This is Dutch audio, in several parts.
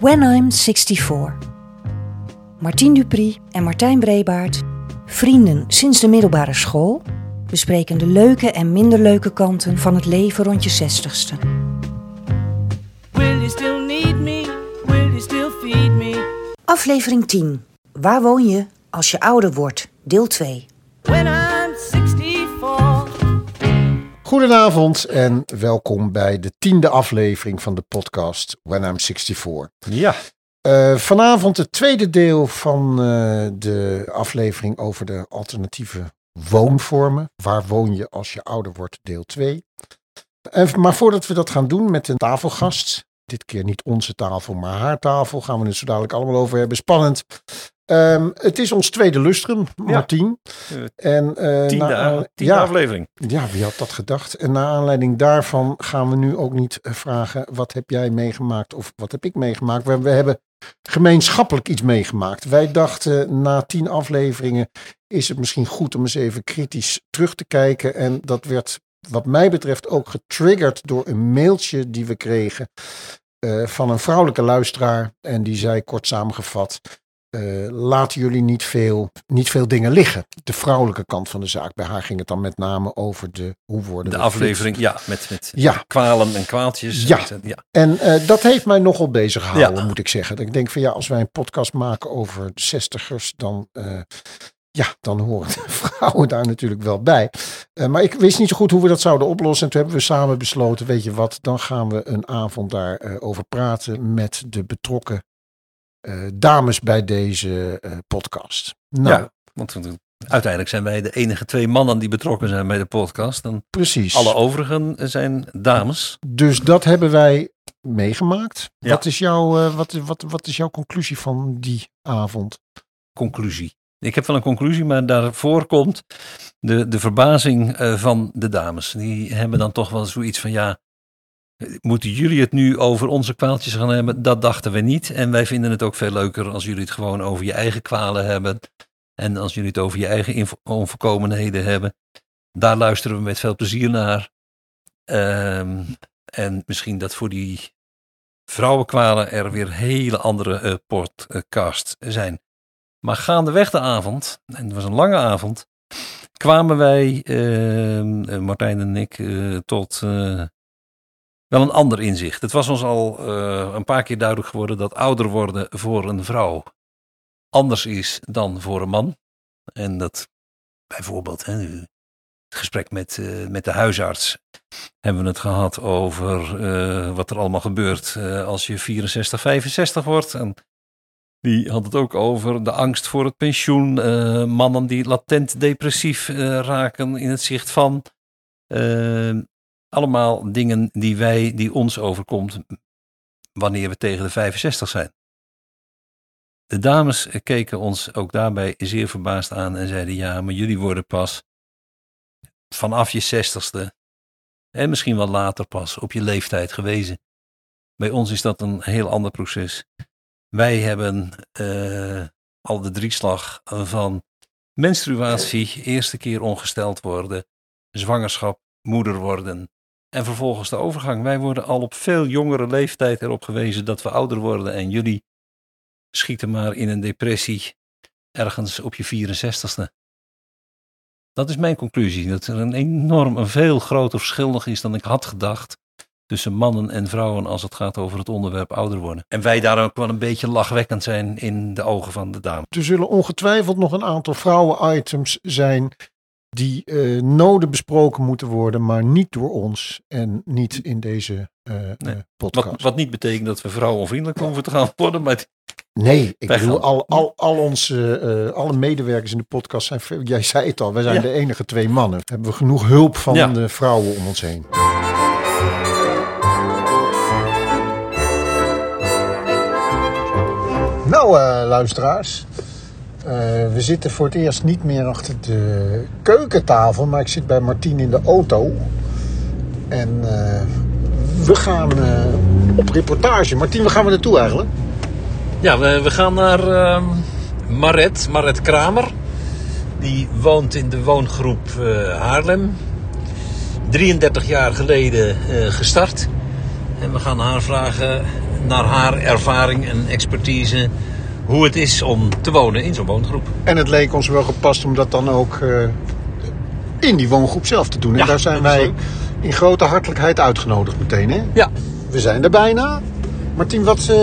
When I'm 64. Martien Dupri en Martijn Brebaert, vrienden sinds de middelbare school, bespreken de leuke en minder leuke kanten van het leven rond je zestigste. Will you still need me? Will you still feed me? Aflevering 10. Waar woon je als je ouder wordt? Deel 2. When I'm 64. Goedenavond en welkom bij de tiende aflevering van de podcast When I'm 64. Ja, Eh, vanavond het tweede deel van eh, de aflevering over de alternatieve woonvormen. Waar woon je als je ouder wordt, deel 2. En, maar voordat we dat gaan doen met een tafelgast, dit keer niet onze tafel, maar haar tafel, gaan we het zo dadelijk allemaal over hebben. Spannend. Ehm, het is ons tweede lustrum, Martien. En, eh, tiende, na- a- tiende ja, aflevering. ja, wie had dat gedacht? En naar aanleiding daarvan gaan we nu ook niet eh, vragen: wat heb jij meegemaakt of wat heb ik meegemaakt? We, we hebben gemeenschappelijk iets meegemaakt. Wij dachten na tien afleveringen is het misschien goed om eens even kritisch terug te kijken. En dat werd, wat mij betreft, ook getriggerd door een mailtje die we kregen van een vrouwelijke luisteraar. En die zei kort samengevat. Eh, laten jullie niet veel, niet veel dingen liggen. De vrouwelijke kant van de zaak. Bij haar ging het dan met name over de hoe worden De aflevering, ja, met, met. Ja, kwalen en kwaaltjes. Ja. ja. en eh, dat heeft mij nogal bezig gehouden, Ja. moet ik zeggen. Ik denk van ja, als wij een podcast maken over de zestigers, dan, eh, ja, dan horen de vrouwen daar natuurlijk wel bij. Eh, maar ik wist niet zo goed hoe we dat zouden oplossen. En toen hebben we samen besloten, weet je wat, dan gaan we een avond daarover over praten met de betrokken eh, dames bij deze eh, podcast. Nou, Ja. Want uiteindelijk zijn wij de enige twee mannen die betrokken zijn bij de podcast. En precies. alle overigen zijn dames. Dus dat hebben wij meegemaakt. Ja. Wat, is jouw, eh, wat, wat, wat is jouw conclusie van die avond? Conclusie. Ik heb wel een conclusie, maar daarvoor komt de, de verbazing eh, van de dames. Die hebben dan toch wel zoiets van ja. Moeten jullie het nu over onze kwaaltjes gaan hebben? Dat dachten we niet. En wij vinden het ook veel leuker als jullie het gewoon over je eigen kwalen hebben. En als jullie het over je eigen onvolkomenheden hebben. Daar luisteren we met veel plezier naar. Ehm, en misschien dat voor die vrouwenkwalen er weer hele andere eh podcasts zijn. Maar gaandeweg de avond, en het was een lange avond, kwamen wij, ehm, eh, Martijn en ik, eh, tot wel een ander inzicht. Het was ons al eh, een paar keer duidelijk geworden dat ouder worden voor een vrouw anders is dan voor een man. En dat bijvoorbeeld, hè, het gesprek met, eh, met de huisarts, hebben we het gehad over eh, wat er allemaal gebeurt als je 64, 65 wordt. En die had het ook over de angst voor het pensioen. mannen die latent depressief raken in het zicht van. Allemaal dingen die wij, die ons overkomt wanneer we tegen de 65 zijn. De dames keken ons ook daarbij zeer verbaasd aan en zeiden: Ja, maar jullie worden pas vanaf je zestigste en misschien wel later pas op je leeftijd gewezen. Bij ons is dat een heel ander proces. Wij hebben eh, al de drieslag van menstruatie, eerste keer ongesteld worden, zwangerschap, moeder worden en vervolgens de overgang. Wij worden al op veel jongere leeftijd erop gewezen dat we ouder worden en jullie schieten maar in een depressie ergens op je 64ste. Dat is mijn conclusie. Dat er een enorm, een veel groter verschil nog is dan ik had gedacht. Tussen mannen en vrouwen als het gaat over het onderwerp ouder worden. En wij daar ook wel een beetje lachwekkend zijn in de ogen van de dame. Er zullen ongetwijfeld nog een aantal vrouwen-items zijn die eh, noden besproken moeten worden, maar niet door ons en niet in deze eh, Nee. eh, podcast. Wat, wat niet betekent dat we vrouwenvriendelijk hoeven te gaan worden. Maar Nee, ik bedoel, al, al, al onze, eh, alle medewerkers in de podcast zijn, veel- jij zei het al, wij zijn Ja. de enige twee mannen. Hebben we genoeg hulp van Ja. de vrouwen om ons heen. Nou, eh, luisteraars. Eh, we zitten voor het eerst niet meer achter de keukentafel, maar ik zit bij Martien in de auto. En eh, we gaan eh, op reportage. Martien, waar gaan we naartoe eigenlijk? Ja, we, we gaan naar ehm Maret, Maret Kramer. Die woont in de woongroep Haarlem. 33 jaar geleden gestart. En we gaan haar vragen naar haar ervaring en expertise hoe het is om te wonen in zo'n woongroep. En het leek ons wel gepast om dat dan ook eh, in die woongroep zelf te doen. En daar zijn wij leuk. in grote hartelijkheid uitgenodigd meteen. Hè? Ja, We zijn er bijna. Martien, wat, eh,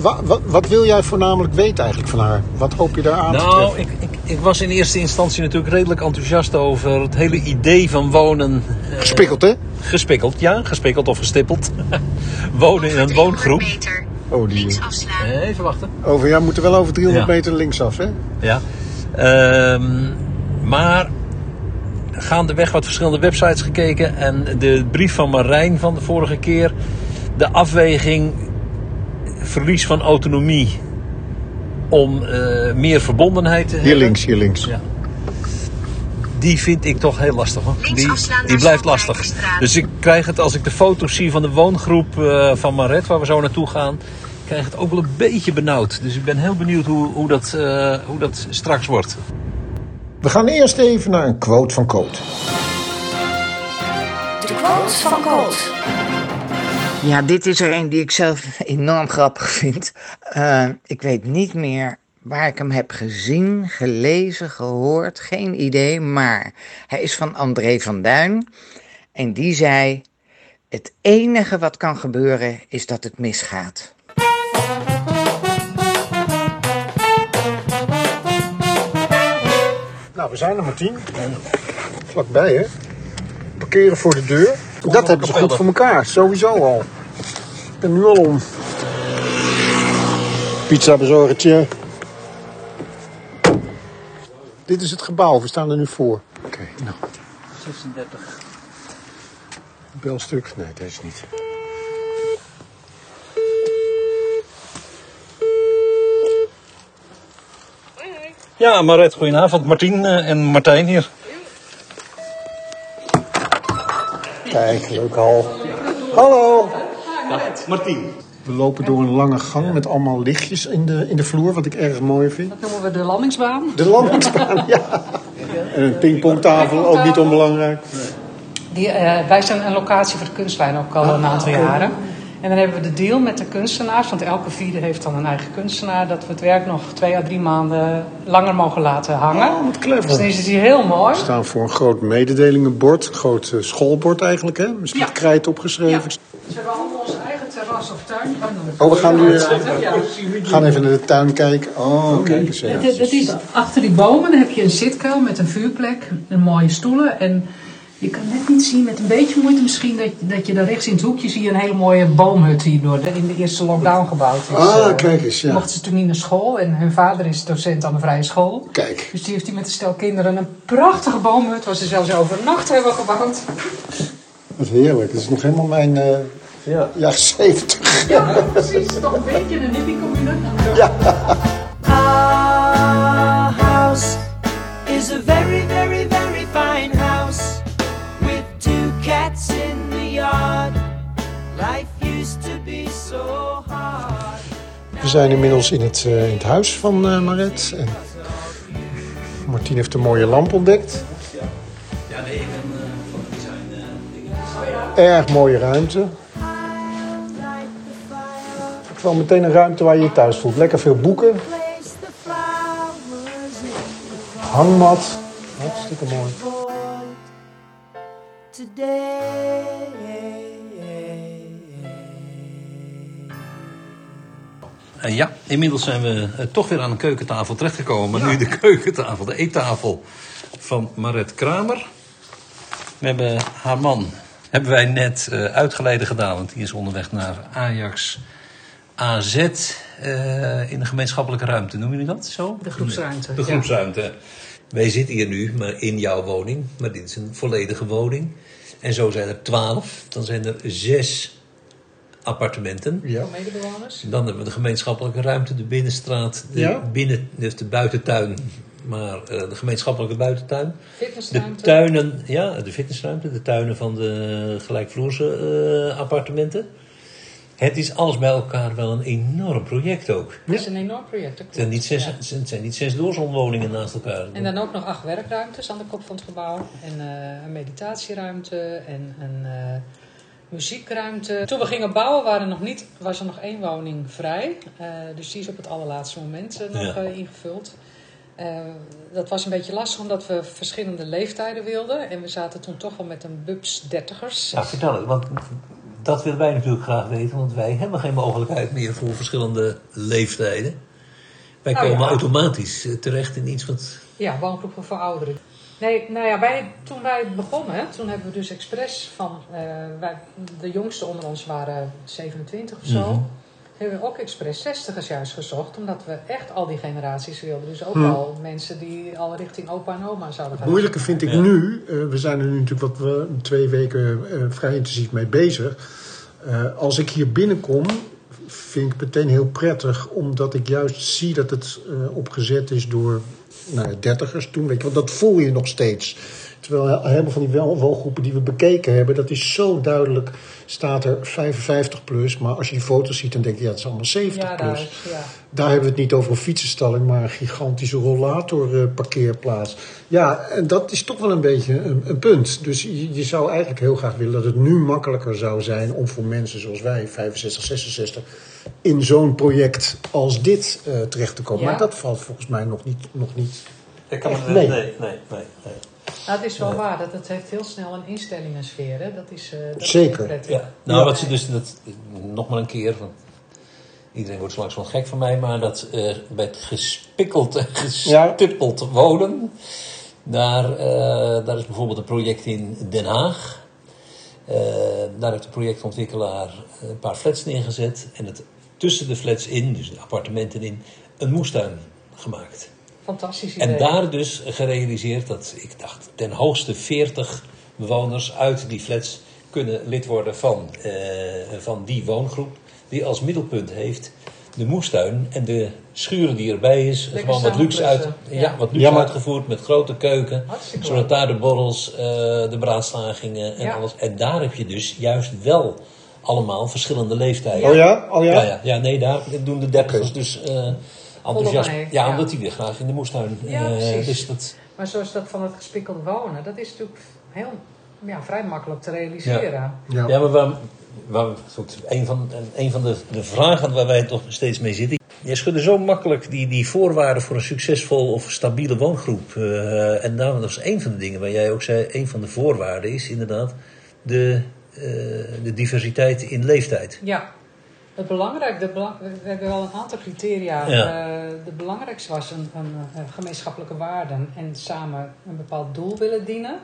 wa- wat, wat wil jij voornamelijk weten eigenlijk van haar? Wat hoop je daar aan te nou, treffen? ik, ik, ik was in eerste instantie natuurlijk redelijk enthousiast over het hele idee van wonen. eh, Gespikkeld, hè? gespikkeld, ja, gespikkeld of gestippeld. wonen in een woongroep. meter. Oh, die, Links afslaan. Even wachten. over, ja, we moeten wel over 300 Ja. meter linksaf, hè? Ja. Ehm, maar gaandeweg wat verschillende websites gekeken. En de brief van Marijn van de vorige keer. De afweging verlies van autonomie om eh, meer verbondenheid te Hier hebben. links, hier links. Ja. Die vind ik toch heel lastig hoor. Links Die, afslaan die blijft lastig. Dus ik krijg het als ik de foto's zie van de woongroep eh, van Maret, waar we zo naartoe gaan, krijg ik het ook wel een beetje benauwd. Dus ik ben heel benieuwd hoe, hoe, dat, eh, hoe dat straks wordt. We gaan eerst even naar een quote van Coot. De quote van Colt. Ja, dit is er een die ik zelf enorm grappig vind. Eh, ik weet niet meer waar ik hem heb gezien, gelezen, gehoord, geen idee. Maar hij is van André van Duin. En die zei: Het enige wat kan gebeuren is dat het misgaat. Nou, we zijn er, Martien. Vlakbij, hè? Parkeren voor de deur. Dat hebben ze goed voor elkaar, sowieso al. Ik ben nu al om. Pizza bezorgertje. Dit is het gebouw, we staan er nu voor. Oké, nou. 36. Belstuk? Nee, deze niet. Ja, Maret, goedenavond. Martien eh, en Martijn hier. Kijk, leuk hal. Hallo! Martien. We lopen door een lange gang met allemaal lichtjes in de, in de vloer, wat ik erg mooi vind. Dat noemen we de landingsbaan. De landingsbaan, ja. En een pingpongtafel, ook niet onbelangrijk. Die, eh, wij zijn een locatie voor de kunstlijn ook al een aantal jaren. En dan hebben we de deal met de kunstenaars, want elke vierde heeft dan een eigen kunstenaar, dat we het werk nog twee à drie maanden langer mogen laten hangen. Oh, wat clever. Dus dan is het hier heel mooi. We staan voor een groot mededelingenbord, een groot eh, schoolbord eigenlijk, hè? Met Ja. krijt opgeschreven. Ja. Dus we hebben allemaal ons eigen terras of tuin. Oh, we gaan nu eh, gaan even naar de tuin kijken. Oh, kijk eens. Ja. Het, het is achter die bomen, heb je een zitkuil met een vuurplek, een mooie stoelen. En je kan net niet zien, met een beetje moeite misschien, dat, dat je daar rechts in het hoekje zie je een hele mooie boomhut die door de, in de eerste lockdown gebouwd is. Ah, Eh, kijk eens, ja. Mochten ze toen niet naar school en hun vader is docent aan de vrije school. Kijk. Dus die heeft hij met een stel kinderen een prachtige boomhut, waar ze zelfs overnacht hebben gebouwd. Wat heerlijk. Dat is nog helemaal mijn eh Ja. jaren 70. Ja, precies. Toch een beetje een hippie-commune. Our house is a very, very, very fine house with two cats in the yard. Life used to be so hard. We zijn inmiddels in het, eh, in het huis van eh Maret. En Martien heeft een mooie lamp ontdekt. Ja, nee, ik ben van het design. Erg mooie ruimte. Wel meteen een ruimte waar je je thuis voelt. Lekker veel boeken. Hangmat. Hartstikke mooi. En ja, inmiddels zijn we eh, toch weer aan een keukentafel terechtgekomen. Nu de keukentafel, de eettafel van Maret Kramer. We hebben haar man, hebben wij net eh, uitgeleide gedaan. Want die is onderweg naar Ajax AZ eh, in de gemeenschappelijke ruimte. Noem je dat zo? De groepsruimte, De ja. groepsruimte. Wij zitten hier nu maar in jouw woning. Maar dit is een volledige woning. En zo zijn er twaalf. Dan zijn er zes appartementen. Ja. Medebewoners. Dan hebben we de gemeenschappelijke ruimte, de binnenstraat, de, Ja. binnen, dus de buitentuin, maar eh, de gemeenschappelijke buitentuin. De Fitnessruimte. tuinen, ja, de fitnessruimte, de tuinen van de gelijkvloerse eh, appartementen. Het is alles bij elkaar wel een enorm project ook. Dat is een enorm project. Het zijn niet zes, Ja. het zijn niet zes doorzonwoningen naast elkaar. En dan ook nog acht werkruimtes aan de kop van het gebouw. En eh, een meditatieruimte en een, eh, muziekruimte. Toen we gingen bouwen waren nog niet, was er nog één woning vrij. Eh, dus die is op het allerlaatste moment nog Ja. ingevuld. Dat was een beetje lastig omdat we verschillende leeftijden wilden. En we zaten toen toch wel met een bubs dertigers. Ja, vertel het, want dat willen wij natuurlijk graag weten, want wij hebben geen mogelijkheid meer voor verschillende leeftijden. Wij Nou komen ja. automatisch eh, terecht in iets wat. Ja, woongroepen voor ouderen. Nee, nou ja, wij, toen wij begonnen, toen hebben we dus expres van, eh, wij, de jongste onder ons waren 27 of zo. Mhm. Hebben we ook expres 60ers juist gezocht, omdat we echt al die generaties wilden. Dus ook Hm. al mensen die al richting opa en oma zouden Het gaan. moeilijke vind ik Ja. nu, eh, we zijn er nu natuurlijk wat we, twee weken eh, vrij intensief mee bezig. Eh, als ik hier binnenkom, vind ik het meteen heel prettig, omdat ik juist zie dat het eh, opgezet is door nou, ja, dertigers toen. Weet je, want dat voel je nog steeds. Terwijl helemaal van die wel- woongroepen die we bekeken hebben, dat is zo duidelijk, staat er 55 plus. Maar als je die foto's ziet, dan denk je, ja, het is allemaal 70 Ja, plus. daar, ja. Daar hebben we het niet over een fietsenstalling, maar een gigantische rollatorparkeerplaats. ja, en dat is toch wel een beetje een, een punt. Dus je, je zou eigenlijk heel graag willen dat het nu makkelijker zou zijn om voor mensen zoals wij, 65, 66, in zo'n project als dit eh, terecht te komen. Ja. Maar dat valt volgens mij nog niet. Nog niet. Ik kan Echt, me- nee. nee, nee, nee, nee. Nou, het is wel waar, dat het heeft heel snel een instellingensfeer. Hè? Dat is, eh, dat Zeker. Ja, nou, Ja. wat ze dus, dat, nog maar een keer, want iedereen wordt straks wel gek van mij, maar dat eh met gespikkeld en gestippeld wonen, daar, eh, daar is bijvoorbeeld een project in Den Haag. Eh, daar heeft de projectontwikkelaar een paar flats neergezet en het tussen de flats in, dus de appartementen in, een moestuin gemaakt. Fantastisch idee. En daar dus gerealiseerd dat, ik dacht, ten hoogste 40 bewoners uit die flats kunnen lid worden van, eh, van die woongroep. Die als middelpunt heeft de moestuin en de schuren die erbij is. Lekker gewoon wat luxe, uit, ja. ja. wat luxe Ja, maar- uitgevoerd met grote keuken. Hartstikke Zodat daar de borrels, eh, de braadslagingen en Ja. alles. En daar heb je dus juist wel allemaal verschillende leeftijden. Oh ja? Oh ja? Ja, ja, ja, nee, daar doen de dertigers dus eh enthousiast. Ja, ja. omdat die weer graag in de moestuin. Ja, eh, precies. dus dat, Maar zoals dat van het gespikkeld wonen, dat is natuurlijk heel, ja, vrij makkelijk te realiseren. Ja. Ja, maar waar, waar, goed, een van, een van de, de vragen waar wij toch steeds mee zitten. Jij schudde zo makkelijk die, die voorwaarden voor een succesvol of stabiele woongroep. eh, en daarom was een van de dingen waar jij ook zei, een van de voorwaarden is inderdaad de, eh, de diversiteit in leeftijd. Ja, het belangrijk, de belang- we hebben wel een aantal criteria. Ja. Eh, de belangrijkste was een, een, gemeenschappelijke waarden en samen een bepaald doel willen dienen.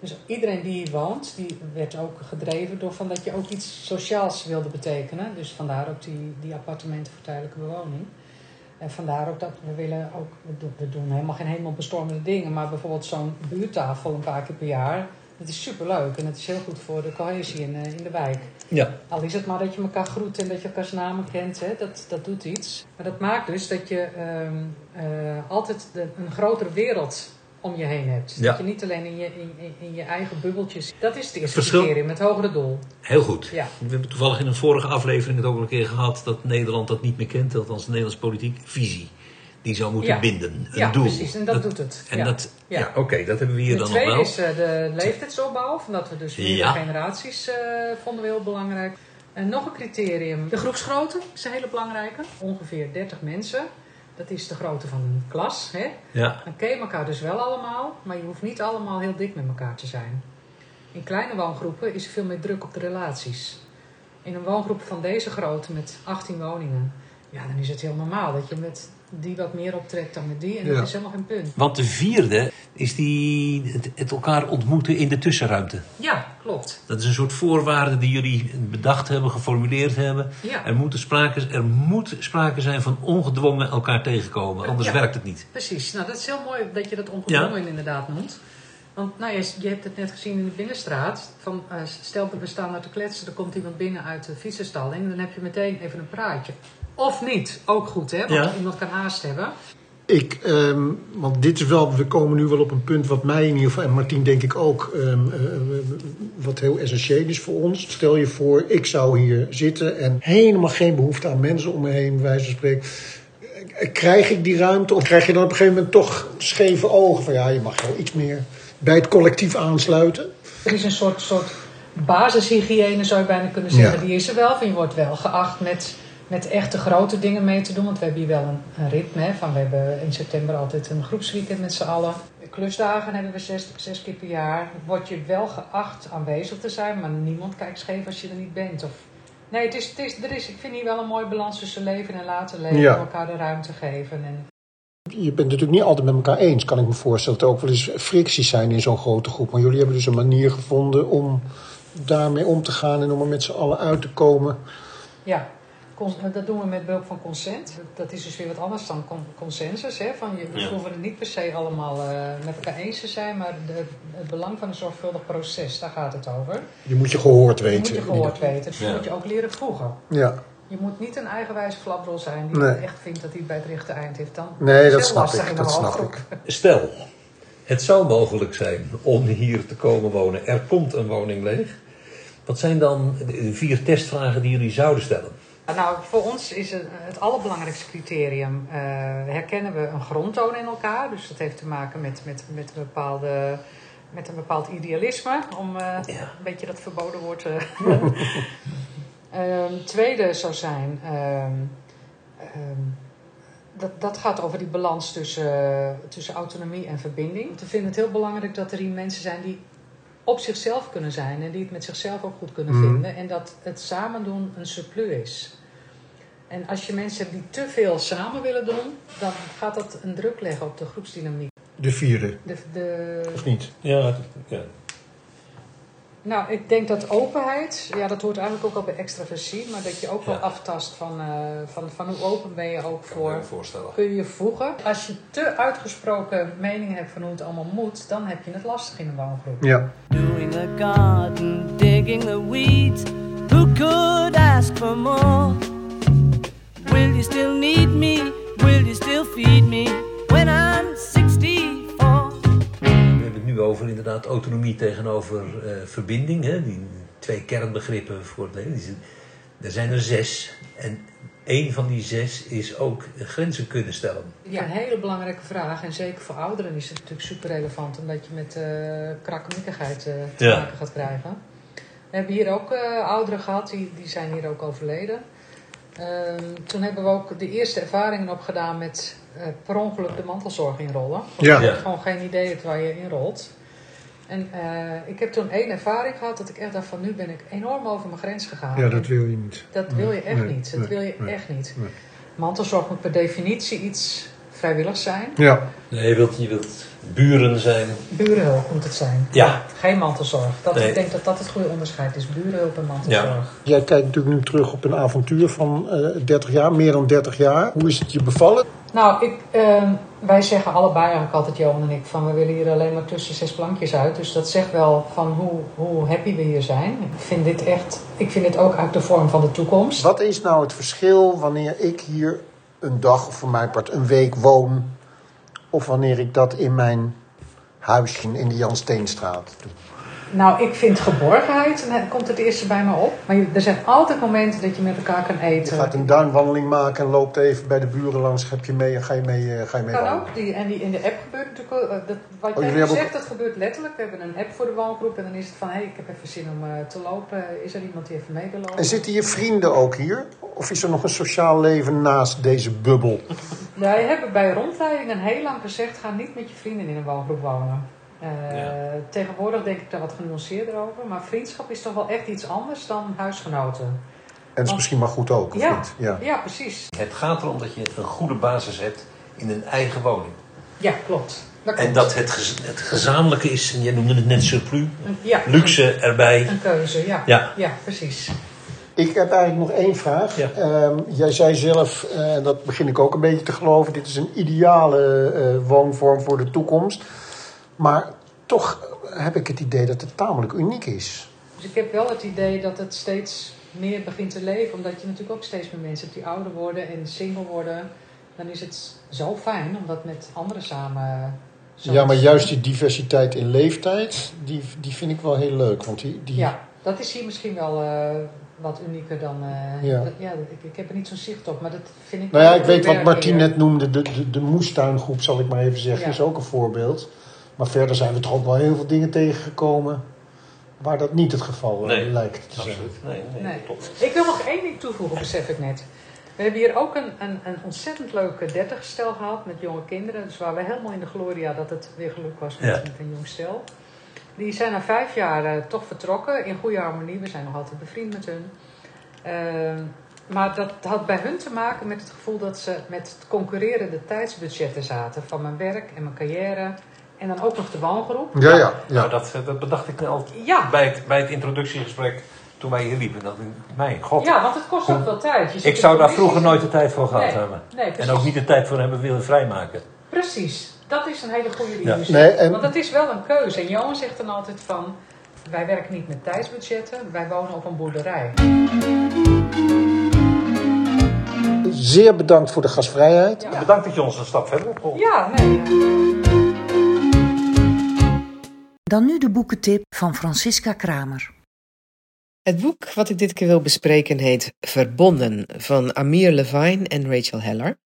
Dus iedereen die hier woont, die werd ook gedreven door van dat je ook iets sociaals wilde betekenen. Dus vandaar ook die, die appartementen voor tijdelijke bewoning. En vandaar ook dat we willen ook, we doen, we doen helemaal geen hemelbestormende dingen, maar bijvoorbeeld zo'n buurttafel een paar keer per jaar. Dat is superleuk en het is heel goed voor de cohesie in, eh, in de wijk. Ja. Al is het maar dat je elkaar groet en dat je elkaars namen kent, hè? Dat, dat doet iets. Maar dat maakt dus dat je ehm, eh, altijd de, een grotere wereld om je heen hebt. Ja. Dat je niet alleen in je, in, in- je eigen bubbeltjes. Dat is het eerste Verschil- criterium, het hogere doel. Heel goed. Ja. We hebben toevallig in een vorige aflevering het ook al een keer gehad dat Nederland dat niet meer kent. Althans, de Nederlandse politiek visie. Die zou moeten Ja. binden. Een ja, doel. precies. En dat, doet het. En ja. dat, ja, oké, dat hebben we hier De dan nog tweede wel. is eh, de leeftijdsopbouw, van dat we dus meerdere Ja. generaties eh, vonden we heel belangrijk. En nog een criterium, de groepsgrootte is een hele belangrijke. Ongeveer 30 mensen. Dat is de grootte van een klas. Hè? Ja. Dan ken je elkaar dus wel allemaal, maar je hoeft niet allemaal heel dik met elkaar te zijn. In kleine woongroepen is er veel meer druk op de relaties. In een woongroep van deze grootte met 18 woningen, ja, dan is het heel normaal dat je met die wat meer optrekt dan met die. En Ja. dat is helemaal geen punt. Want de vierde is die, het, het elkaar ontmoeten in de tussenruimte. Ja, klopt. Dat is een soort voorwaarde die jullie bedacht hebben, geformuleerd hebben. Ja. Er, moet sprake, er moet sprake zijn van ongedwongen elkaar tegenkomen, anders Ja. werkt het niet. Precies, nou dat is heel mooi dat je dat ongedwongen inderdaad noemt. Want nou, je, je hebt het net gezien in de binnenstraat. Van, eh, stel dat we staan naar te kletsen, er komt iemand binnen uit de fietsenstalling. En dan heb je meteen even een praatje. Of niet, ook goed hè, want Ja. iemand kan haast hebben. Ik, ehm, want dit is wel, we komen nu wel op een punt wat mij in ieder geval, en Martien denk ik ook, ehm, eh, wat heel essentieel is voor ons. Stel je voor, ik zou hier zitten en helemaal geen behoefte aan mensen om me heen, bij wijze van spreken. Eh, Krijg ik die ruimte of krijg je dan op een gegeven moment toch scheve ogen van ja, je mag wel iets meer bij het collectief aansluiten? Er is een soort, soort basishygiëne zou je bijna kunnen zeggen, Ja. die is er wel. Van je wordt wel geacht met, met echte grote dingen mee te doen. Want we hebben hier wel een, een ritme. Hè, van we hebben in september altijd een groepsweekend met z'n allen. De klusdagen hebben we zes, zes keer per jaar. Word je wel geacht aanwezig te zijn, maar niemand kijkt scheef als je er niet bent. Of, nee, het is, het is, er is, ik vind hier wel een mooie balans tussen leven en laten leven. Ja. Elkaar de ruimte geven. En, Je bent natuurlijk niet altijd met elkaar eens, kan ik me voorstellen. Dat er ook wel eens fricties zijn in zo'n grote groep. Maar jullie hebben dus een manier gevonden om daarmee om te gaan en om er met z'n allen uit te komen. Ja, dat doen we met behulp van consent. Dat is dus weer wat anders dan con- consensus. Hè? Van je, we Ja. hoeven het niet per se allemaal eh, met elkaar eens te zijn, maar de, het belang van een zorgvuldig proces, daar gaat het over. Je moet je gehoord weten. moet je gehoord weten. Dat Ja. moet je ook leren voegen. Ja, Je moet niet een eigenwijze flaprol zijn die Nee. echt vindt dat hij bij het rechte eind heeft. Dan nee, is dat heel snap lastig in ik. Dat snap ik. Stel, het zou mogelijk zijn om hier te komen wonen. Er komt een woning leeg. Wat zijn dan de vier testvragen die jullie zouden stellen? Nou, voor ons is het, het allerbelangrijkste criterium, eh, herkennen we een grondtoon in elkaar. Dus dat heeft te maken met, met, met, een, bepaalde, met een bepaald idealisme, om eh, Ja. een beetje dat verboden woord te Ehm, tweede zou zijn, ehm, ehm, dat, dat gaat over die balans tussen, tussen autonomie en verbinding. We vinden het heel belangrijk dat er hier mensen zijn die op zichzelf kunnen zijn en die het met zichzelf ook goed kunnen Mhm. vinden. En dat het samen doen een surplus is. En als je mensen hebt die te veel samen willen doen, dan gaat dat een druk leggen op de groepsdynamiek. De vierde, De, de, of niet? Ja, ja. nou, ik denk dat openheid, ja, dat hoort eigenlijk ook al bij extraversie, maar dat je ook wel Ja. aftast van, eh, van, van hoe open ben je ook voor. voorstellen. Kun je je voegen? Als je te uitgesproken mening hebt van hoe het allemaal moet, dan heb je het lastig in een woongroep. Ja. Doing the garden, digging the weeds. Who could ask for more? Will you still need me? Will you still feed me when I'm 64? We hebben het nu over inderdaad autonomie tegenover eh, verbinding. Hè? Die twee kernbegrippen voor het leven. Er zijn er zes. En één van die zes is ook grenzen kunnen stellen. Ja, een hele belangrijke vraag. En zeker voor ouderen is het natuurlijk super relevant, omdat je met eh krakkemikkigheid eh, te Ja. maken gaat krijgen. We hebben hier ook eh, ouderen gehad, die, die zijn hier ook overleden. Ehm, toen hebben we ook de eerste ervaringen opgedaan met eh, per ongeluk de mantelzorg inrollen. Ja. Je hebt gewoon geen idee hebt waar je inrolt. En eh, ik heb toen één ervaring gehad dat ik echt dacht van nu ben ik enorm over mijn grens gegaan. ja, dat wil je niet. Dat wil je echt Nee, niet. Dat nee, wil je nee, echt niet. nee. Mantelzorg moet per definitie iets vrijwilligs zijn. Ja, Nee, je wilt, je wilt buren zijn. Burenhulp moet het zijn. Ja. Geen mantelzorg. Dat, Nee. Ik denk dat dat het goede onderscheid is. Burenhulp en mantelzorg. jij kijkt natuurlijk nu terug op een avontuur van eh 30 jaar, meer dan 30 jaar. Hoe is het je bevallen? Nou, ik, ehm, wij zeggen allebei eigenlijk altijd, Johan en ik, van we willen hier alleen maar tussen zes plankjes uit. Dus dat zegt wel van hoe, hoe happy we hier zijn. Ik vind dit echt, ik vind dit ook uit de vorm van de toekomst. Wat is nou het verschil wanneer ik hier een dag of voor mijn part een week woon, of wanneer ik dat in mijn huisje in de Jan Steenstraat doe? Nou, ik vind geborgenheid, en dan komt het eerste bij me op. Maar je- er zijn altijd momenten dat je met elkaar kan Je eten. gaat een duinwandeling maken en loopt even bij de buren langs, heb je mee en ga je mee, eh, ga je mee Kan ook. Die, en die in de app gebeurt natuurlijk ook. eh, Dat, wat jullie jij zegt, dat gebeurt letterlijk. We hebben een app voor de woongroep. En dan is het van, hé, hey, ik heb even zin om eh, te lopen. Is er iemand die even mee wil lopen? En zitten je vrienden ook hier? Of is er nog een sociaal leven naast deze bubbel? Wij hebben bij rondleidingen heel lang gezegd, ga niet met je vrienden in een woongroep wonen. Eh, Tegenwoordig denk ik daar wat genuanceerder over. Maar vriendschap is toch wel echt iets anders dan huisgenoten. En dat is misschien maar goed ook, of Ja. niet? Ja. Ja, precies. Het gaat erom dat je een goede basis hebt in een eigen woning. Ja, klopt. Dat En dat het, gez- het gezamenlijke is, en jij noemde het net surplus, ja, luxe erbij. Een keuze, ja. Ja. Ja, precies. Ik heb eigenlijk nog één vraag. Ja. Ehm, jij zei zelf, eh, en dat begin ik ook een beetje te geloven, dit is een ideale eh, woonvorm voor de toekomst. Maar toch heb ik het idee dat het tamelijk uniek is. Dus ik heb wel het idee dat het steeds meer begint te leven. Omdat je natuurlijk ook steeds meer mensen hebt die ouder worden en single worden. Dan is het zo fijn om dat met anderen samen... Ja, maar juist die diversiteit in leeftijd, die, die vind ik wel heel leuk. Want die, die, Ja, dat is hier misschien wel eh, wat unieker dan... eh, Ja. dat- ja ik, ik heb er niet zo'n zicht op, maar dat vind ik... Nou ja, ik weet wat Martien net noemde, de, de, de moestuingroep zal ik maar even zeggen, Ja. is ook een voorbeeld. Maar verder zijn we toch ook wel heel veel dingen tegengekomen waar dat niet het geval eh, Nee, lijkt te zijn. Absoluut. Nee, nee, Nee. klopt. Ik wil nog één ding toevoegen, besef ik net. We hebben hier ook een, een, een ontzettend leuke dertigstel gehad met jonge kinderen. Dus waar we helemaal in de gloria dat het weer geluk was met, Ja. met een jong stel. Die zijn na vijf jaar eh, toch vertrokken in goede harmonie. We zijn nog altijd bevriend met hun. Ehm, maar dat had bij hun te maken met het gevoel dat ze met het concurrerende tijdsbudgetten zaten. Van mijn werk en mijn carrière. En dan ook nog de woongroep. Ja, ja, ja. Nou, dat, eh, dat bedacht ik al Ja, bij het, bij het introductiegesprek toen wij hier liepen. Dat, mijn god, ja want het kost ook wel tijd. Je ik zou daar vroeger nooit de tijd voor gehad Nee, hebben. Nee, En ook niet de tijd voor hebben willen vrijmaken. Precies, dat is een hele goede Ja. illusie. Nee, en- Want het is wel een keuze. En Johan zegt dan altijd van... Wij werken niet met tijdsbudgetten, wij wonen op een boerderij. Zeer bedankt voor de gastvrijheid. Ja, Bedankt dat je ons een stap verder hebt geholpen. ja nee. Dan nu de boekentip van Francisca Kramer. Het boek wat ik dit keer wil bespreken heet Verbonden van Amir Levine en Rachel Heller.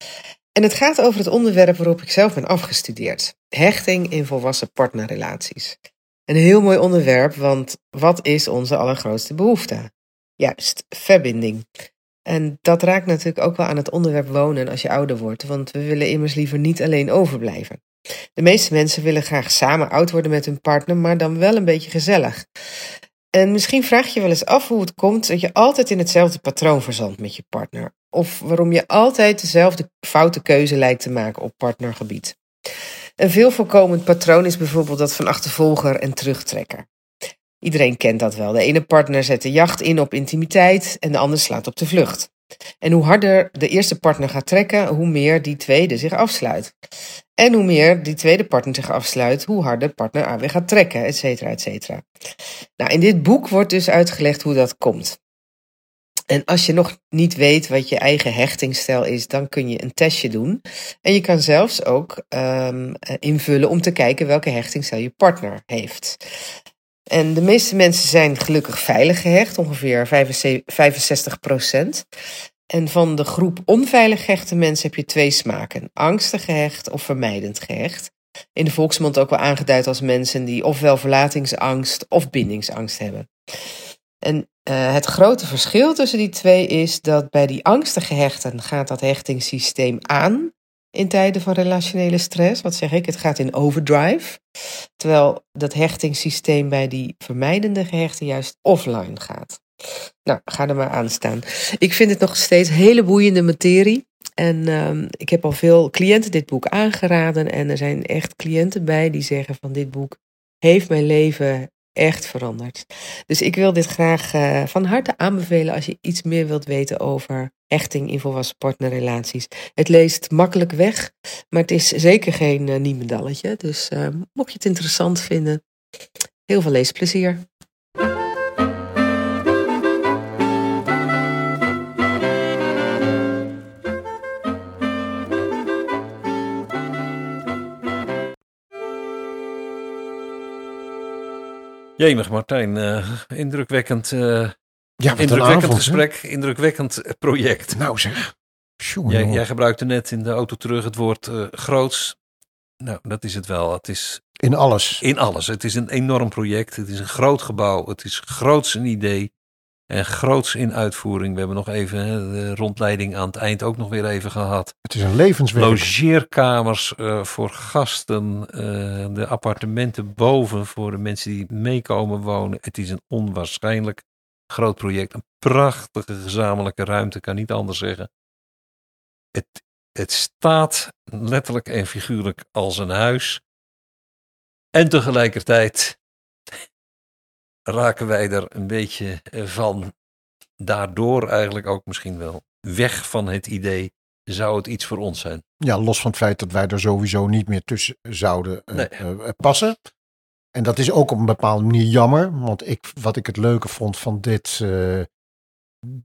En het gaat over het onderwerp waarop ik zelf ben afgestudeerd: hechting in volwassen partnerrelaties. Een heel mooi onderwerp, want wat is onze allergrootste behoefte? Juist, verbinding. En dat raakt natuurlijk ook wel aan het onderwerp wonen als je ouder wordt, want we willen immers liever niet alleen overblijven. De meeste mensen willen graag samen oud worden met hun partner, maar dan wel een beetje gezellig. En misschien vraag je wel eens af hoe het komt dat je altijd in hetzelfde patroon verzandt met je partner. Of waarom je altijd dezelfde foute keuze lijkt te maken op partnergebied. Een veel voorkomend patroon is bijvoorbeeld dat van achtervolger en terugtrekker. Iedereen kent dat wel. De ene partner zet de jacht in op intimiteit en de ander slaat op de vlucht. En hoe harder de eerste partner gaat trekken, hoe meer die tweede zich afsluit. En hoe meer die tweede partner zich afsluit, hoe harder partner A weer gaat trekken, et cetera, et cetera. Nou, in dit boek wordt dus uitgelegd hoe dat komt. En als je nog niet weet wat je eigen hechtingsstijl is, dan kun je een testje doen. En je kan zelfs ook ehm, eh, invullen om te kijken welke hechtingsstijl je partner heeft. En de meeste mensen zijn gelukkig veilig gehecht, ongeveer 65 procent. En van de groep onveilig gehechte mensen heb je twee smaken: angstig gehecht of vermijdend gehecht. In de volksmond ook wel aangeduid als mensen die ofwel verlatingsangst of bindingsangst hebben. En eh, het grote verschil tussen die twee is dat bij die angstige hechten gaat dat hechtingssysteem aan in tijden van relationele stress. Wat zeg ik? Het gaat in overdrive. Terwijl dat hechtingssysteem bij die vermijdende gehechten juist offline gaat. Nou, ga er maar aan staan. Ik vind het nog steeds hele boeiende materie. En ehm, ik heb al veel cliënten dit boek aangeraden. En er zijn echt cliënten bij die zeggen van dit boek heeft mijn leven echt veranderd. Dus ik wil dit graag eh, van harte aanbevelen als je iets meer wilt weten over hechting in volwassen partnerrelaties. Het leest makkelijk weg, maar het is zeker geen uh, niemendalletje. Dus uh, mocht je het interessant vinden, heel veel leesplezier. Jemig Martijn, uh, indrukwekkend, uh, ja, indrukwekkend avond, gesprek, indrukwekkend project. Nou zeg. Jij, gebruikte net in de auto terug het woord uh, groots. Nou, dat is het wel. Het is in alles. In alles. Het is een enorm project. Het is een groot gebouw. Het is groots een idee. En groots in uitvoering. We hebben nog even hè, de rondleiding aan het eind ook nog weer even gehad. Het is een levenswerk. Logeerkamers uh, voor gasten. Uh, de appartementen boven voor de mensen die meekomen wonen. Het is een onwaarschijnlijk groot project. Een prachtige gezamenlijke ruimte, kan niet anders zeggen. Het, het staat letterlijk en figuurlijk als een huis. En tegelijkertijd raken wij er een beetje van, daardoor eigenlijk ook misschien wel, weg van het idee, zou het iets voor ons zijn? Ja, los van het feit dat wij er sowieso niet meer tussen zouden nee. uh, passen. En dat is ook op een bepaalde manier jammer, want ik, wat ik het leuke vond van dit, uh,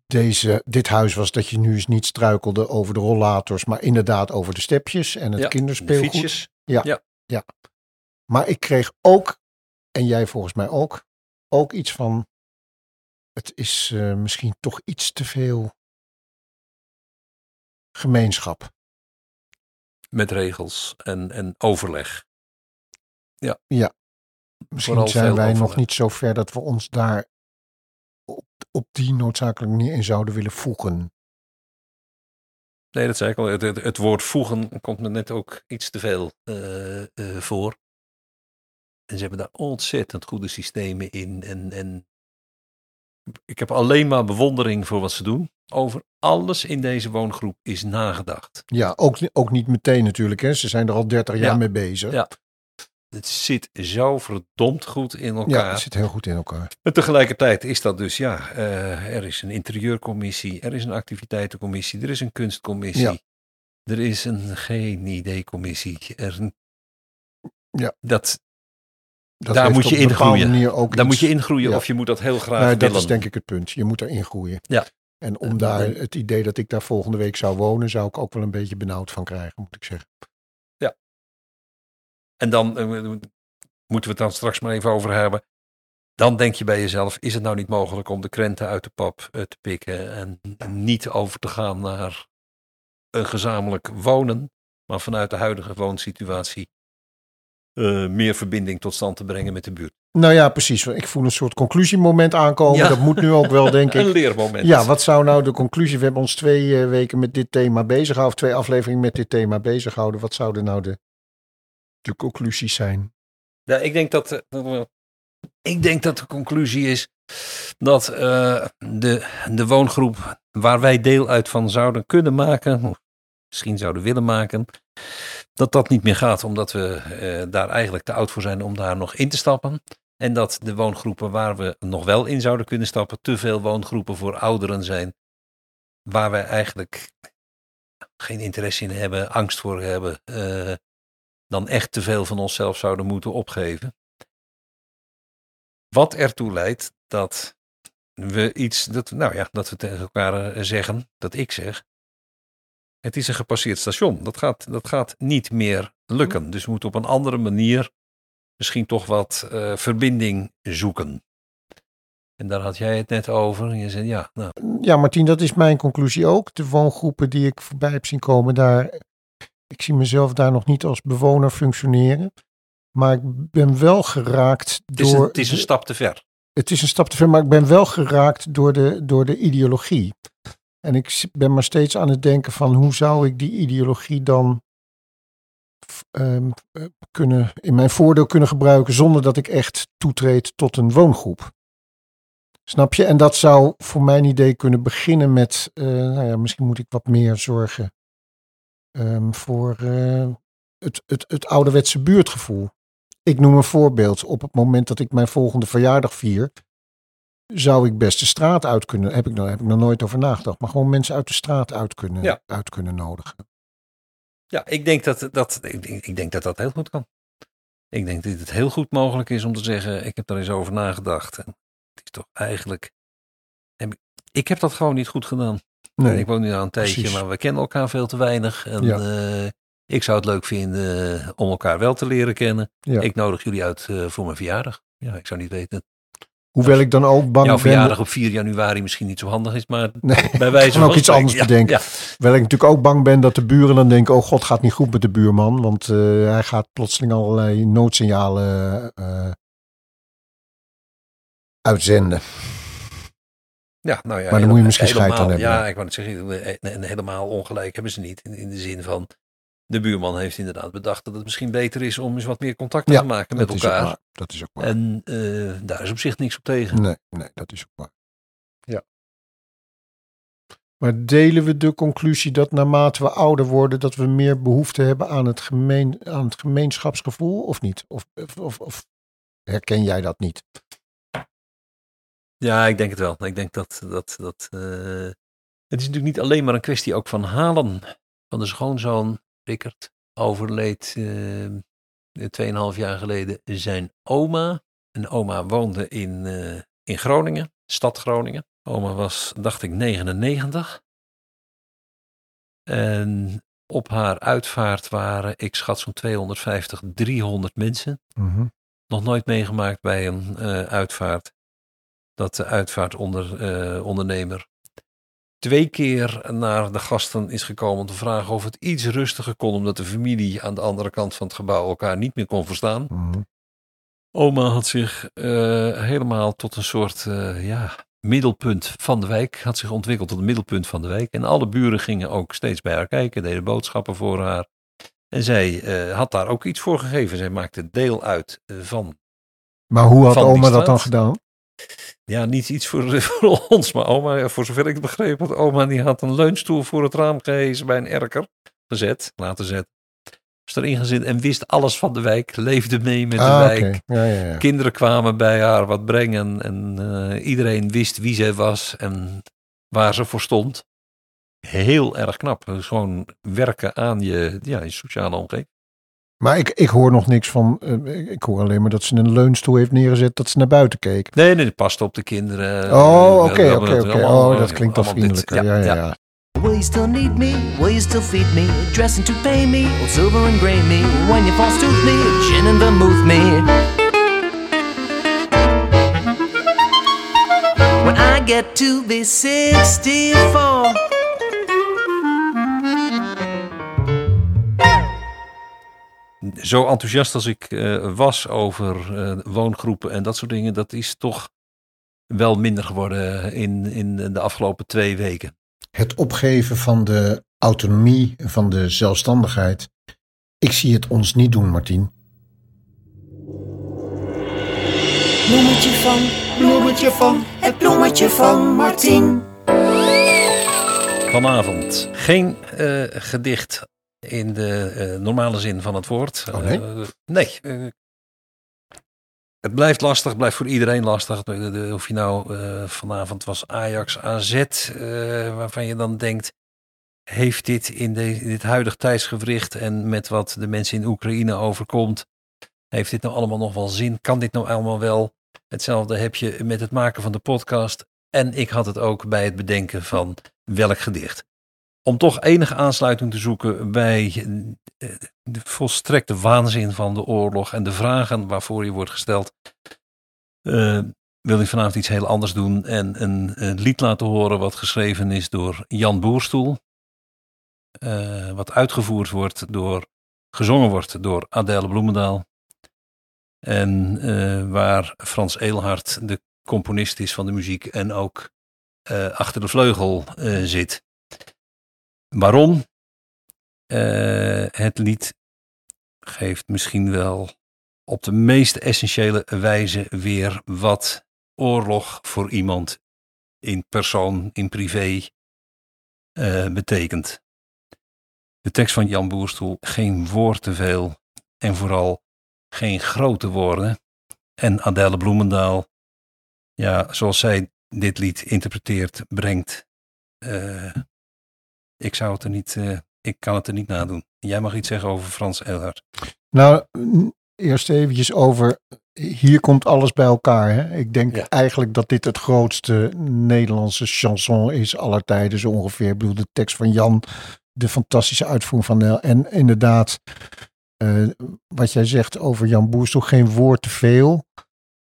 deze, dit huis was dat je nu eens niet struikelde over de rollators, maar inderdaad over de stepjes en het ja, kinderspeelgoed. Ja. ja, ja. Maar ik kreeg ook, en jij volgens mij ook, ook iets van, het is uh, misschien toch iets te veel gemeenschap. Met regels en, en overleg. Ja. Ja. Misschien vooral zijn wij nog niet zo ver dat we ons daar op, op die noodzakelijke manier in zouden willen voegen. Nee, dat zei ik al. Het, het, het woord voegen komt me net ook iets te veel eh, eh, voor. En ze hebben daar ontzettend goede systemen in. En, en ik heb alleen maar bewondering voor wat ze doen. Over alles in deze woongroep is nagedacht. Ja, ook, ook niet meteen natuurlijk. Hè. Ze zijn er al 30 jaar Ja. mee bezig. Ja. Het zit zo verdomd goed in Ja, elkaar. het zit heel goed in elkaar. En tegelijkertijd is dat dus, ja, eh, er is een interieurcommissie, er is een activiteitencommissie, er is een kunstcommissie, Ja. er is een geen idee-commissie. Er, Ja. Dat, Dat Daar moet je op een in bepaalde groeien. manier Ook daar moet je ingroeien ja. of je moet dat heel graag Nee, dat willen. is denk ik het punt. Je moet erin groeien. Ja. En om En- daar het idee dat ik daar volgende week zou wonen, zou ik ook wel een beetje benauwd van krijgen, moet ik zeggen. En dan eh, moeten we het dan straks maar even over hebben. Dan denk je bij jezelf, is het nou niet mogelijk om de krenten uit de pap eh, te pikken en niet over te gaan naar een gezamenlijk wonen, maar vanuit de huidige woonsituatie eh, meer verbinding tot stand te brengen met de buurt. Nou ja, precies. Ik voel een soort conclusiemoment aankomen. Ja. Dat moet nu ook wel, denk Een ik. leermoment. Ja, wat zou nou de conclusie? We hebben ons twee eh, weken met dit thema bezig gehouden, of twee afleveringen met dit thema bezig gehouden. Wat zouden nou de, de conclusies zijn? Ja, ik denk dat, eh, ik denk dat de conclusie is dat de, de woongroep waar wij deel uit van zouden kunnen maken, misschien zouden willen maken, dat dat niet meer gaat, omdat we eh, daar eigenlijk te oud voor zijn om daar nog in te stappen. En dat de woongroepen waar we nog wel in zouden kunnen stappen, te veel woongroepen voor ouderen zijn, waar wij eigenlijk geen interesse in hebben, angst voor hebben, eh, dan echt te veel van onszelf zouden moeten opgeven. Wat ertoe leidt dat we iets, dat, nou ja, dat we tegen elkaar eh, zeggen, dat ik zeg. Het is een gepasseerd station. Dat gaat, dat gaat niet meer lukken. Dus we moeten op een andere manier misschien toch wat eh, verbinding zoeken. En daar had jij het net over. En je zei ja, nou, Ja, Martien, dat is mijn conclusie ook. De woongroepen die ik voorbij heb zien komen, daar, ik zie mezelf daar nog niet als bewoner functioneren. Maar ik ben wel geraakt het is, door. een, het is een stap te ver. het is een stap te ver, maar ik ben wel geraakt door de, door de ideologie. En ik ben maar steeds aan het denken van hoe zou ik die ideologie dan ehm, eh, kunnen, in mijn voordeel kunnen gebruiken zonder dat ik echt toetreed tot een woongroep. Snap je? En dat zou voor mijn idee kunnen beginnen met, eh, nou ja, misschien moet ik wat meer zorgen ehm, voor eh, het, het, het ouderwetse buurtgevoel. Ik noem een voorbeeld. Op het moment dat ik mijn volgende verjaardag vier, zou ik best de straat uit kunnen. Heb ik, nou, heb ik nog nooit over nagedacht. Maar gewoon mensen uit de straat uit kunnen, Ja. uit kunnen nodigen. Ja, ik denk dat dat, ik denk, ik denk dat dat heel goed kan. Ik denk dat het heel goed mogelijk is om te zeggen, ik heb daar eens over nagedacht. En het is toch eigenlijk, ik, heb dat gewoon niet goed gedaan. Nee, ik woon nu al een tijdje, precies. maar we kennen elkaar veel te weinig. En Ja. eh, ik zou het leuk vinden eh, om elkaar wel te leren kennen. Ja. Ik nodig jullie uit eh, voor mijn verjaardag. Ja, ik zou niet weten. Hoewel ik dan ook bang Jouw ben. verjaardag op 4 januari misschien niet zo handig is, maar Nee, bij wijze kan van ook iets anders ja, bedenken. Ja, Terwijl ik natuurlijk ook bang ben dat de buren dan denken: oh god, gaat niet goed met de buurman. Want eh, hij gaat plotseling allerlei noodsignalen eh, uitzenden. Ja, nou ja, Maar dan moet je misschien scheid aan hebben, Ja, ik wou het zeggen, en helemaal ongelijk hebben ze niet. In, in de zin van, de buurman heeft inderdaad bedacht dat het misschien beter is om eens wat meer contact te Ja, gaan maken met dat is ook elkaar. Dat is ook waar. En eh, daar is op zich niks op tegen. Nee, nee, dat is ook waar. Ja. Maar delen we de conclusie dat naarmate we ouder worden, dat we meer behoefte hebben aan het, gemeen, aan het gemeenschapsgevoel of niet? Of, of, of herken jij dat niet? Ja, ik denk het wel. Ik denk dat, dat, dat eh, het is natuurlijk niet alleen maar een kwestie ook van halen. Van de schoonzoon, Rickert, overleed eh, tweeënhalf jaar geleden zijn oma. En oma woonde in, eh, in Groningen, stad Groningen. Oma was, dacht ik, 99. En op haar uitvaart waren, ik schat zo'n 250, 300 mensen Mhm. nog nooit meegemaakt bij een eh, uitvaart. Dat de uitvaartondernemer twee keer naar de gasten is gekomen om te vragen of het iets rustiger kon, omdat de familie aan de andere kant van het gebouw elkaar niet meer kon verstaan. Mhm. Oma had zich eh, helemaal tot een soort eh, ja, middelpunt van de wijk, had zich ontwikkeld tot een middelpunt van de wijk. En alle buren gingen ook steeds bij haar kijken, deden boodschappen voor haar. En zij eh, had daar ook iets voor gegeven. Zij maakte deel uit van, Maar hoe had oma dat dan gedaan? Ja, niet iets voor, voor ons, maar oma, ja, voor zover ik het begreep had, oma die had een leunstoel voor het raam gehezen bij een erker gezet, laten zetten. Was erin gezet en wist alles van de wijk, leefde mee met de Ah, wijk. oké. Ja, ja, ja. Kinderen kwamen bij haar wat brengen en eh, iedereen wist wie zij was en waar ze voor stond. Heel erg knap. Dus gewoon werken aan je, ja, je sociale omgeving. Maar ik, ik hoor nog niks van. eh, ik hoor alleen maar dat ze een leunstoel heeft neergezet. dat ze naar buiten keek. Nee, nee, dat past op de kinderen. Oh, Eh, oké, oké, oké. Oh, dat klinkt dan allemaal dit. vriendelijker. Ja, ja, ja. Will you still need me? Will you still feed me? Dressing to pay me? Old silver and gray me? When you false tooth me? Gin and vermouth me? When I get to be 64 Zo enthousiast als ik eh, was over eh, woongroepen en dat soort dingen, dat is toch wel minder geworden in, in de afgelopen twee weken. Het opgeven van de autonomie, van de zelfstandigheid. Ik zie het ons niet doen, Martien. Bloemetje van, bloemetje van, het bloemetje van Martien. Vanavond geen eh, gedicht in de eh, normale zin van het woord. Oh, nee? Eh, nee. eh, het blijft lastig, blijft voor iedereen lastig. De- de- Of je nou vanavond was Ajax AZ, waarvan je dan denkt, heeft dit in, de, in dit huidig tijdsgewricht en met wat de mensen in Oekraïne overkomt, heeft dit nou allemaal nog wel zin? Kan dit nou allemaal wel? Hetzelfde heb je met het maken van de podcast. En ik had het ook bij het bedenken van welk gedicht. Om toch enige aansluiting te zoeken bij eh, de volstrekte waanzin van de oorlog en de vragen waarvoor je wordt gesteld, eh, wil ik vanavond iets heel anders doen en een, een lied laten horen wat geschreven is door Jan Boerstoel. eh, wat uitgevoerd wordt door, gezongen wordt door Adèle Bloemendaal. En waar Frans Eelhart de componist is van de muziek en ook achter de vleugel zit. Waarom? Eh, het lied geeft misschien wel op de meest essentiële wijze weer wat oorlog voor iemand in persoon, in privé, eh, betekent. De tekst van Jan Boerstoel, geen woord te veel en vooral geen grote woorden. En Adèle Bloemendaal, ja, zoals zij dit lied interpreteert, brengt. eh, ik zou het er niet, eh, ik kan het er niet nadoen. Jij mag iets zeggen over Frans Elhart. Nou, mm, eerst eventjes over. Hier komt alles bij elkaar. Hè? Ik denk Ja. eigenlijk dat dit het grootste Nederlandse chanson is aller tijden zo ongeveer. Ik bedoel, de tekst van Jan, de fantastische uitvoering van Nel. En inderdaad, eh, wat jij zegt over Jan Boerstoel, geen woord te veel.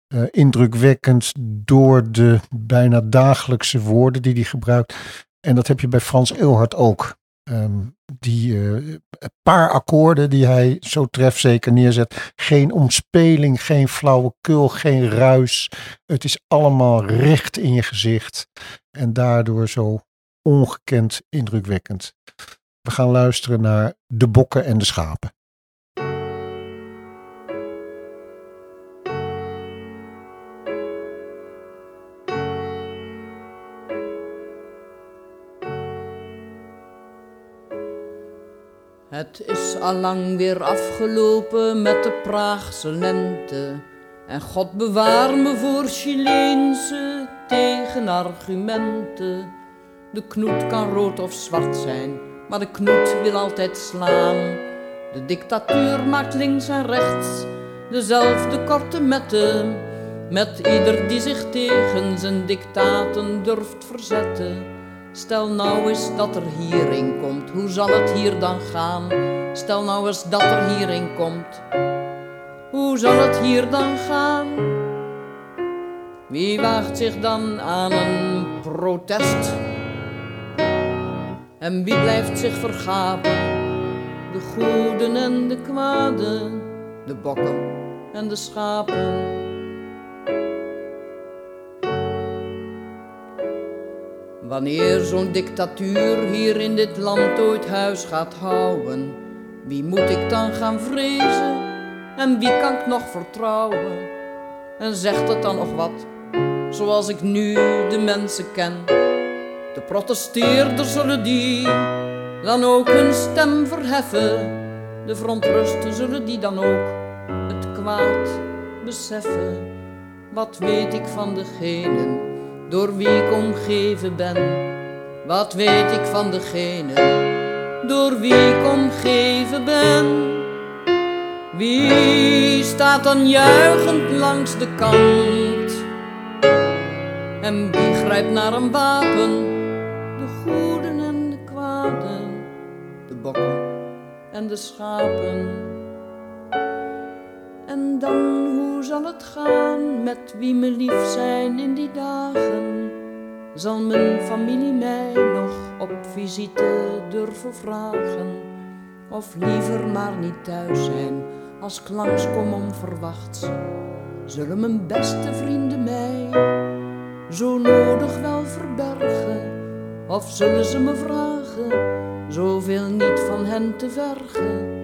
Eh, indrukwekkend door de bijna dagelijkse woorden die hij gebruikt. En dat heb je bij Frans Eelhart ook. Ehm, die eh, paar akkoorden die hij zo trefzeker neerzet. Geen omspeling, geen flauwekul, geen ruis. Het is allemaal recht in je gezicht. En daardoor zo ongekend indrukwekkend. We gaan luisteren naar De Bokken en de Schapen. Het is allang weer afgelopen met de Praagse lente. En God bewaar me voor Chileense tegenargumenten. De knoet kan rood of zwart zijn, maar de knoet wil altijd slaan. De dictatuur maakt links en rechts dezelfde korte metten. Met ieder die zich tegen zijn dictaten durft verzetten. Stel nou eens dat er hierin komt, hoe zal het hier dan gaan? Stel nou eens dat er hierin komt, hoe zal het hier dan gaan? Wie waagt zich dan aan een protest? En wie blijft zich vergapen? De goeden en de kwaden, de bokken en de schapen. Wanneer zo'n dictatuur hier in dit land ooit huis gaat houden, wie moet ik dan gaan vrezen en wie kan ik nog vertrouwen? En zegt het dan nog wat, zoals ik nu de mensen ken? De protesteerders zullen die dan ook hun stem verheffen. De verontrusten zullen die dan ook het kwaad beseffen. Wat weet ik van degenen door wie ik omgeven ben? Wat weet ik van degene door wie ik omgeven ben? Wie staat dan juichend langs de kant? En wie grijpt naar een wapen? De goeden en de kwaden, de bokken en de schapen. En dan, hoe zal het gaan met wie me lief zijn in die dagen? Zal mijn familie mij nog op visite durven vragen? Of liever maar niet thuis zijn als ik langskom onverwachts? Zullen mijn beste vrienden mij zo nodig wel verbergen? Of zullen ze me vragen zoveel niet van hen te vergen?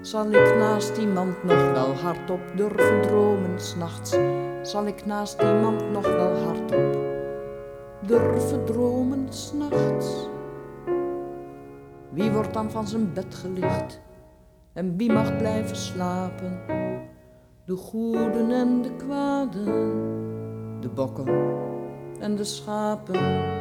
Zal ik naast iemand nog wel hardop durven dromen s'nachts? Zal ik naast iemand nog wel hardop durven dromen s'nachts? Wie wordt dan van zijn bed gelicht en wie mag blijven slapen? De goeden en de kwaden, de bokken en de schapen.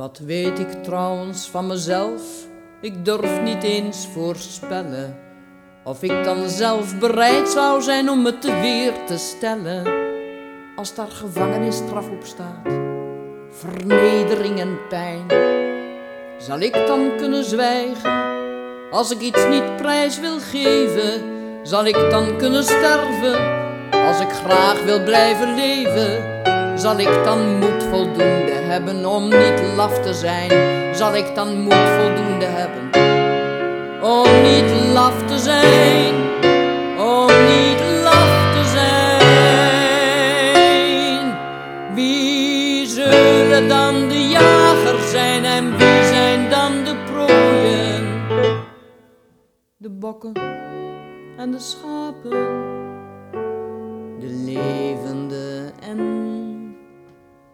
Wat weet ik trouwens van mezelf? Ik durf niet eens voorspellen of ik dan zelf bereid zou zijn om me te weer te stellen. Als daar gevangenisstraf op staat, vernedering en pijn, zal ik dan kunnen zwijgen? Als ik iets niet prijs wil geven, zal ik dan kunnen sterven? Als ik graag wil blijven leven, zal ik dan moed voldoende hebben om niet laf te zijn? Zal ik dan moed voldoende hebben om niet laf te zijn? Om niet laf te zijn? Wie zullen dan de jager zijn en wie zijn dan de prooien? De bokken en de schapen, de levende en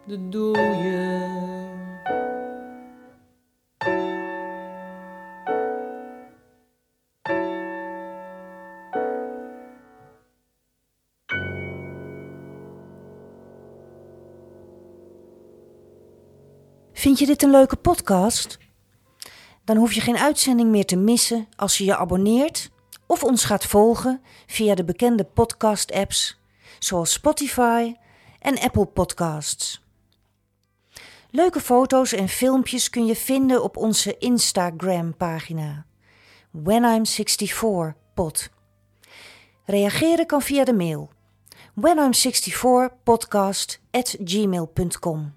de dooie. Vind je dit een leuke podcast? Dan hoef je geen uitzending meer te missen als je je abonneert of ons gaat volgen via de bekende podcast-apps zoals Spotify en Apple Podcasts. Leuke foto's en filmpjes kun je vinden op onze Instagram-pagina When I'm 64 pod. Reageren kan via de mail when I'm 64 podcast at gmail.com.